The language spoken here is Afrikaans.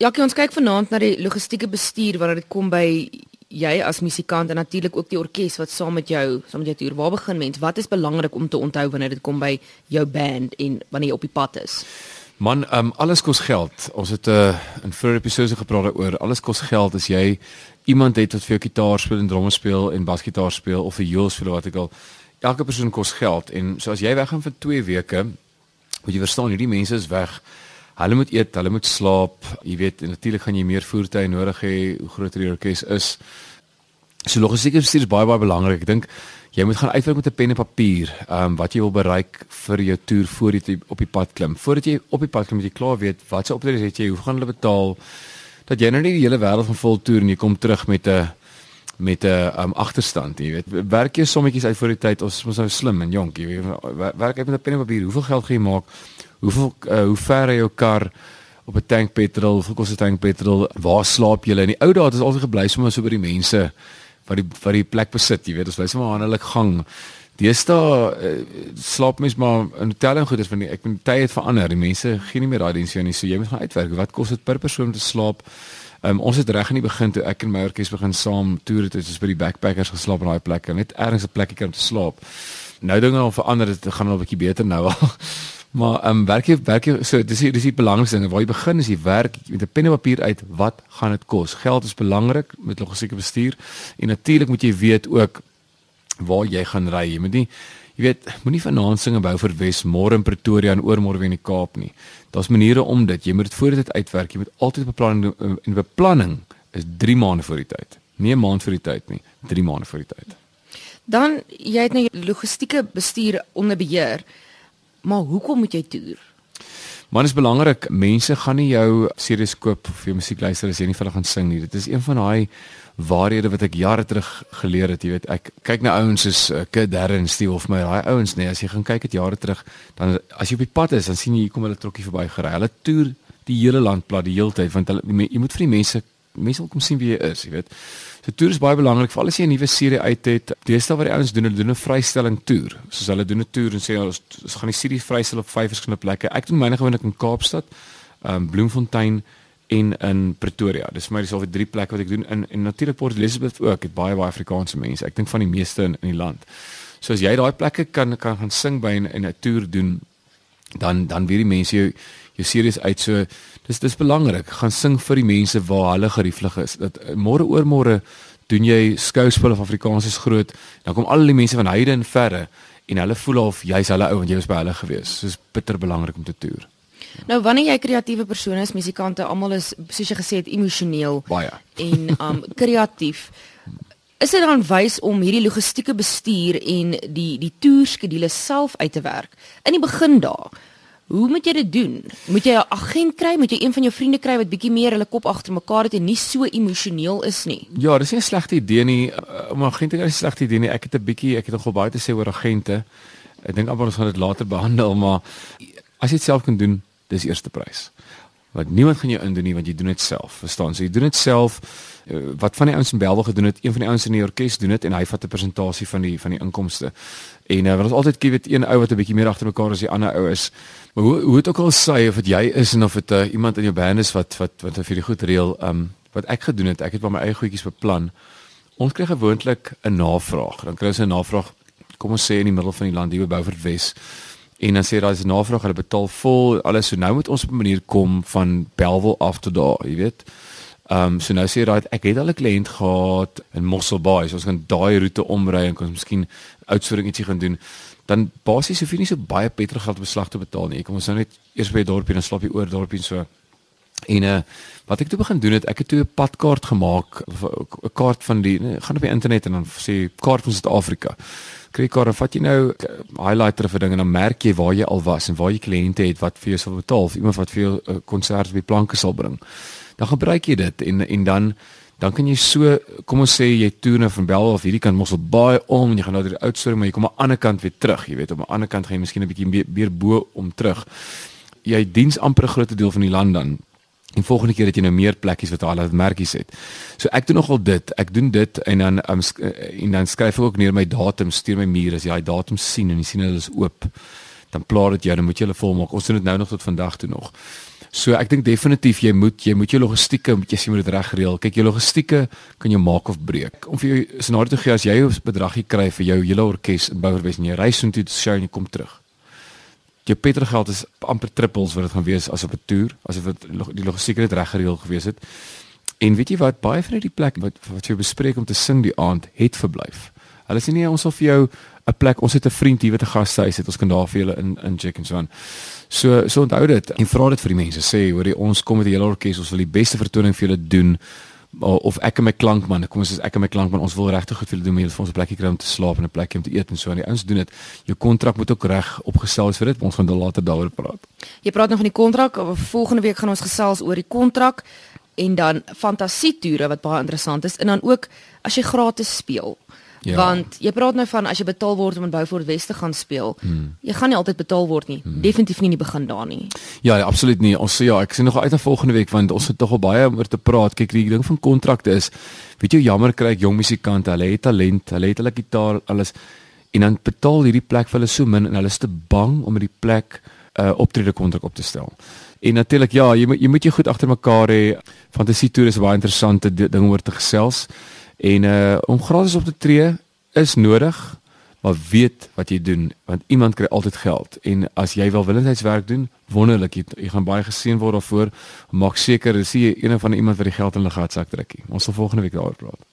Jackie, ons kyk vanaand na die logistieke bestuur wanneer dit kom by jy as musikant en natuurlik ook die orkes wat saam met jou saam met jou toer. Waar begin mens? Wat is belangrik om te onthou wanneer dit kom by jou band en wanneer jy op die pad is? Man, um, alles kos geld. Ons het 'n uh, in vroeë episode gepraat daaroor. Alles kos geld as jy iemand het wat vir jou gitaar speel en drum speel en basgitaar speel of 'n viool speel wat ek al elke persoon kos geld en so as jy weggaan vir 2 weke, moet jy verstaan hierdie mense is weg. Hulle moet eet, hulle moet slaap. Jy weet, natuurlik gaan jy meer voertuie nodig hê hoe groter die orkes is. So logistiek bestuur is baie baie belangrik. Ek dink jy moet gaan uitwerk met 'n pen en papier, ehm um, wat jy wil bereik vir jou toer voor jy op die pad klim. Voordat jy op die pad klim, moet jy klaar weet wat se optredes het jy, hoe gaan hulle betaal? Dat jy nou nie die hele wêreld van vol toer en jy kom terug met 'n met 'n um, agterstand, jy weet. Werk jy sommetjies uit voor die tyd. Ons moet nou slim en jonk, jy weet. Werk uit met 'n pen en papier. Hoeveel geld gaan jy maak? Hoeveel uh, hoe ver ry jou kar? op 'n tank petrol, hoeveel kos 'n tank petrol? Waar slaap jy? In die ou dae het ons altyd gebly sommer so by die mense wat die wat die plek besit, jy weet, ons maar aan hulle gang. Deesdae uh, slaap mens maar in hotel en goed is van die ek moet tye het verander. Die mense gee nie meer daai dienste nie. So jy moet gaan uitwerk. Wat kos dit per persoon om te slaap? Um, ons het reg in die begin toe ek en my orkes begin saam toer het, het ons by die backpackers geslaap in daai plekke. Net ergens 'n plekkie kan te slaap. Nou dinge al verander, dit gaan al 'n bietjie beter nou al. Maar ehm um, werk jy werk jy so dis dis die belangrikste ding waar jy begin is jy werk met 'n pen en papier uit wat gaan dit kos? Geld is belangrik met logistieke bestuur en natuurlik moet jy weet ook waar jy gaan ry. Jy moet nie jy weet moenie vanaand singe bou vir Wes môre in Pretoria en oormôre weer in die Kaap nie. Daar's maniere om dit. Jy moet dit voor dit uitwerk. Jy moet altyd beplanning en beplanning is 3 maande voor die tyd. Nie 'n maand voor die tyd nie, 3 maande voor die tyd. Dan jy het nou logistieke bestuur onder beheer. Maar hoekom moet jy toer? Man is belangrik. Mense gaan nie jou series koop of jou musiek luister as jy nie vir hulle gaan sing nie. Dit is een van daai waarhede wat ek jare terug geleer het, jy weet. Ek kyk na ouens soos uh, Kid Darren, Steve of my daai ouens, nee, as jy gaan kyk het jare terug, dan as jy op die pad is, dan sien jy hier kom hulle trokkie verby gery. Hulle toer die hele land plat die hele tyd want hulle jy moet vir die mense mense wil kom sien wie jy is, jy weet. So toer is baie belangrik veral as jy 'n nuwe serie uit het. Deesdae wat die ouens doen, hulle doen 'n vrystelling toer. Soos hulle doen 'n toer en sê ons, ons gaan die serie vrystel op vyf verskillende plekke. Ek doen myne gewoonlik in Kaapstad, ehm um, Bloemfontein en in Pretoria. Dis vir my dis al drie plekke wat ek doen in en natuurlik Port Elizabeth ook. Het baie baie Afrikaanse mense. Ek dink van die meeste in, in die land. So as jy daai plekke kan kan gaan sing by en 'n toer doen, dan dan weet die mense jou jou series uit. So dis dis belangrik. Gaan sing vir die mense waar hulle gerieflik is. Dat eh, môre oor môre doen jy skouspel of Afrikaans is groot dan kom al die mense van heide en verre en hulle voel of jy's hulle ou want jy was by hulle gewees. Soos bitter belangrik om te toer. Nou wanneer jy kreatiewe persone is, musikante, almal is soos jy gesê het emosioneel baie. en um kreatief. Is dit dan wys om hierdie logistieke bestuur en die die toerskedules self uit te werk? In die begin daar? Hoe moet jy dit doen? Moet jy 'n agent kry? Moet jy een van jou vriende kry wat bietjie meer hulle kop agter mekaar het en nie so emosioneel is nie? Ja, dis nie 'n slegte idee nie. Uh, om 'n agent te kry is 'n slegte idee nie. Ek het 'n bietjie, ek het nogal baie te sê oor agente. Ek dink ons gaan dit later behandel, maar as jy dit self kan doen, dis eerste prys. Want niemand gaan jou indoen nie want jy doen dit self. Verstaan? So jy doen dit self. Uh, wat van die ouens in Belwel gedoen het, een van die ouens in die orkes doen dit en hy vat 'n presentasie van die van die inkomste. En uh, wat ons altyd kyk weet een ou wat 'n bietjie meer agter mekaar as die ander ou is. Maar hoe hoe het ook al sê of dit jy is en of dit uh, iemand in jou band is wat wat wat vir die goed reël. Um wat ek gedoen het, ek het maar my eie goedjies beplan. Ons kry gewoonlik 'n navraag. Dan kry ons 'n navraag kom ons sê in die middel van die land hier by Beaufort Wes. En dan sê daar is navraag, hulle betaal vol alles. So nou moet ons op 'n manier kom van Belwel af tot daar, jy weet. Ehm um, so nou sê raai ek het al 'n kliënt gehad in Mosselbaai. So ons gaan daai roete omry en ons miskien outsourcing ietsie gaan doen. Dan basies hoef jy nie so baie petrolgeld beslag te betaal nie. Ek kom ons nou net eers by die dorpie en slaap jy oor dorpie so. En uh wat ek toe begin doen het, ek het toe 'n padkaart gemaak, 'n kaart van die nee, gaan op die internet en dan sê kaart van Suid-Afrika. Kry kaart en vat jy nou uh, highlighter vir dinge en dan merk jy waar jy al was en waar jy kliënte het wat vir jou sal betaal of iemand wat vir jou 'n uh, konsert die planke sal bring. Dan gebruik jy dit en en dan dan kan jy so kom ons sê jy toer nou van Bel of hierdie kant mos al baie om en jy gaan nou deur die oudstorie maar jy kom aan die ander kant weer terug jy weet op 'n ander kant gaan jy miskien 'n bietjie weer bo om terug. Jy diens amper 'n groot deel van die land dan en volgende keer dat jy nou meer plekkies wat al merkies het so ek doen nogal dit ek doen dit en dan um, en dan skryf ek ook neer my datum stuur my muur as jy daai datum sien en jy sien hulle is oop dan plaas dit jou dan moet jy hulle volmaak ons doen dit nou nog tot vandag toe nog So ek dink definitief jy moet jy moet jou logistieke moet jy sien moet dit reg reël. Kyk jou logistieke kan jou maak of breek. Om vir jou scenario te gee as jy 'n bedragie kry vir jou hele orkes in Bouwerwes en jy reis so toe te show en jy kom terug. Jou petrolgeld is amper triples wat dit gaan wees as op 'n toer, asof dit die logistieke net reg gereël gewees het. En weet jy wat baie van hierdie plek wat wat jy bespreek om te sing die aand het verblyf. Hulle sê nee, ons sal vir jou 'n plek, ons het 'n vriend hier wat 'n gastehuis het, ons kan daar vir julle in in check en so aan. So so onthou dit en vra dit vir die mense. Sê hoor jy ons kom met 'n hele orkes, ons wil die beste vertoning vir julle doen of ek en my klankman, kom ons sê ek en my klankman, ons wil regtig goed vir julle doen, vir ons 'n plekjie kry om te slaap en 'n plekjie om te eet en so aan. Die ouens doen dit. Jou kontrak moet ook reg opgestel wees vir dit. Ons gaan dan later daaroor praat. Jy praat nog van die kontrak. Volgende week gaan ons gesels oor die kontrak en dan fantasietoere wat baie interessant is en dan ook as jy gratis speel. Ja. Want jy praat nou van as jy betaal word om in Beaufort West te gaan speel. Hmm. Jy gaan nie altyd betaal word nie. Hmm. Definitief nie in die begin daar nie. Ja, ja, absoluut nie. Ons ja, ek sien nog uit na volgende week want ons het tog al baie oor te praat. Kyk, die ding van kontrakte is weet jy jammer kry ek jong musikante, hulle het talent, hulle het hulle gitaar, alles en dan betaal hierdie plek vir hulle so min en hulle is te bang om hierdie plek 'n uh, optrede kontrak op te stel. En natuurlik ja, jy moet jy moet jy goed agter mekaar hê. Fantasie toer is baie interessante ding oor te gesels. En uh om gratis op te tree is nodig, maar weet wat jy doen want iemand kry altyd geld en as jy welwillendheidswerk doen, wonderlik jy, jy gaan baie geseën word daarvoor. Maak seker dis nie een van iemand wat die geld in hulle gatsak trek nie. Ons sal volgende week daaroor praat.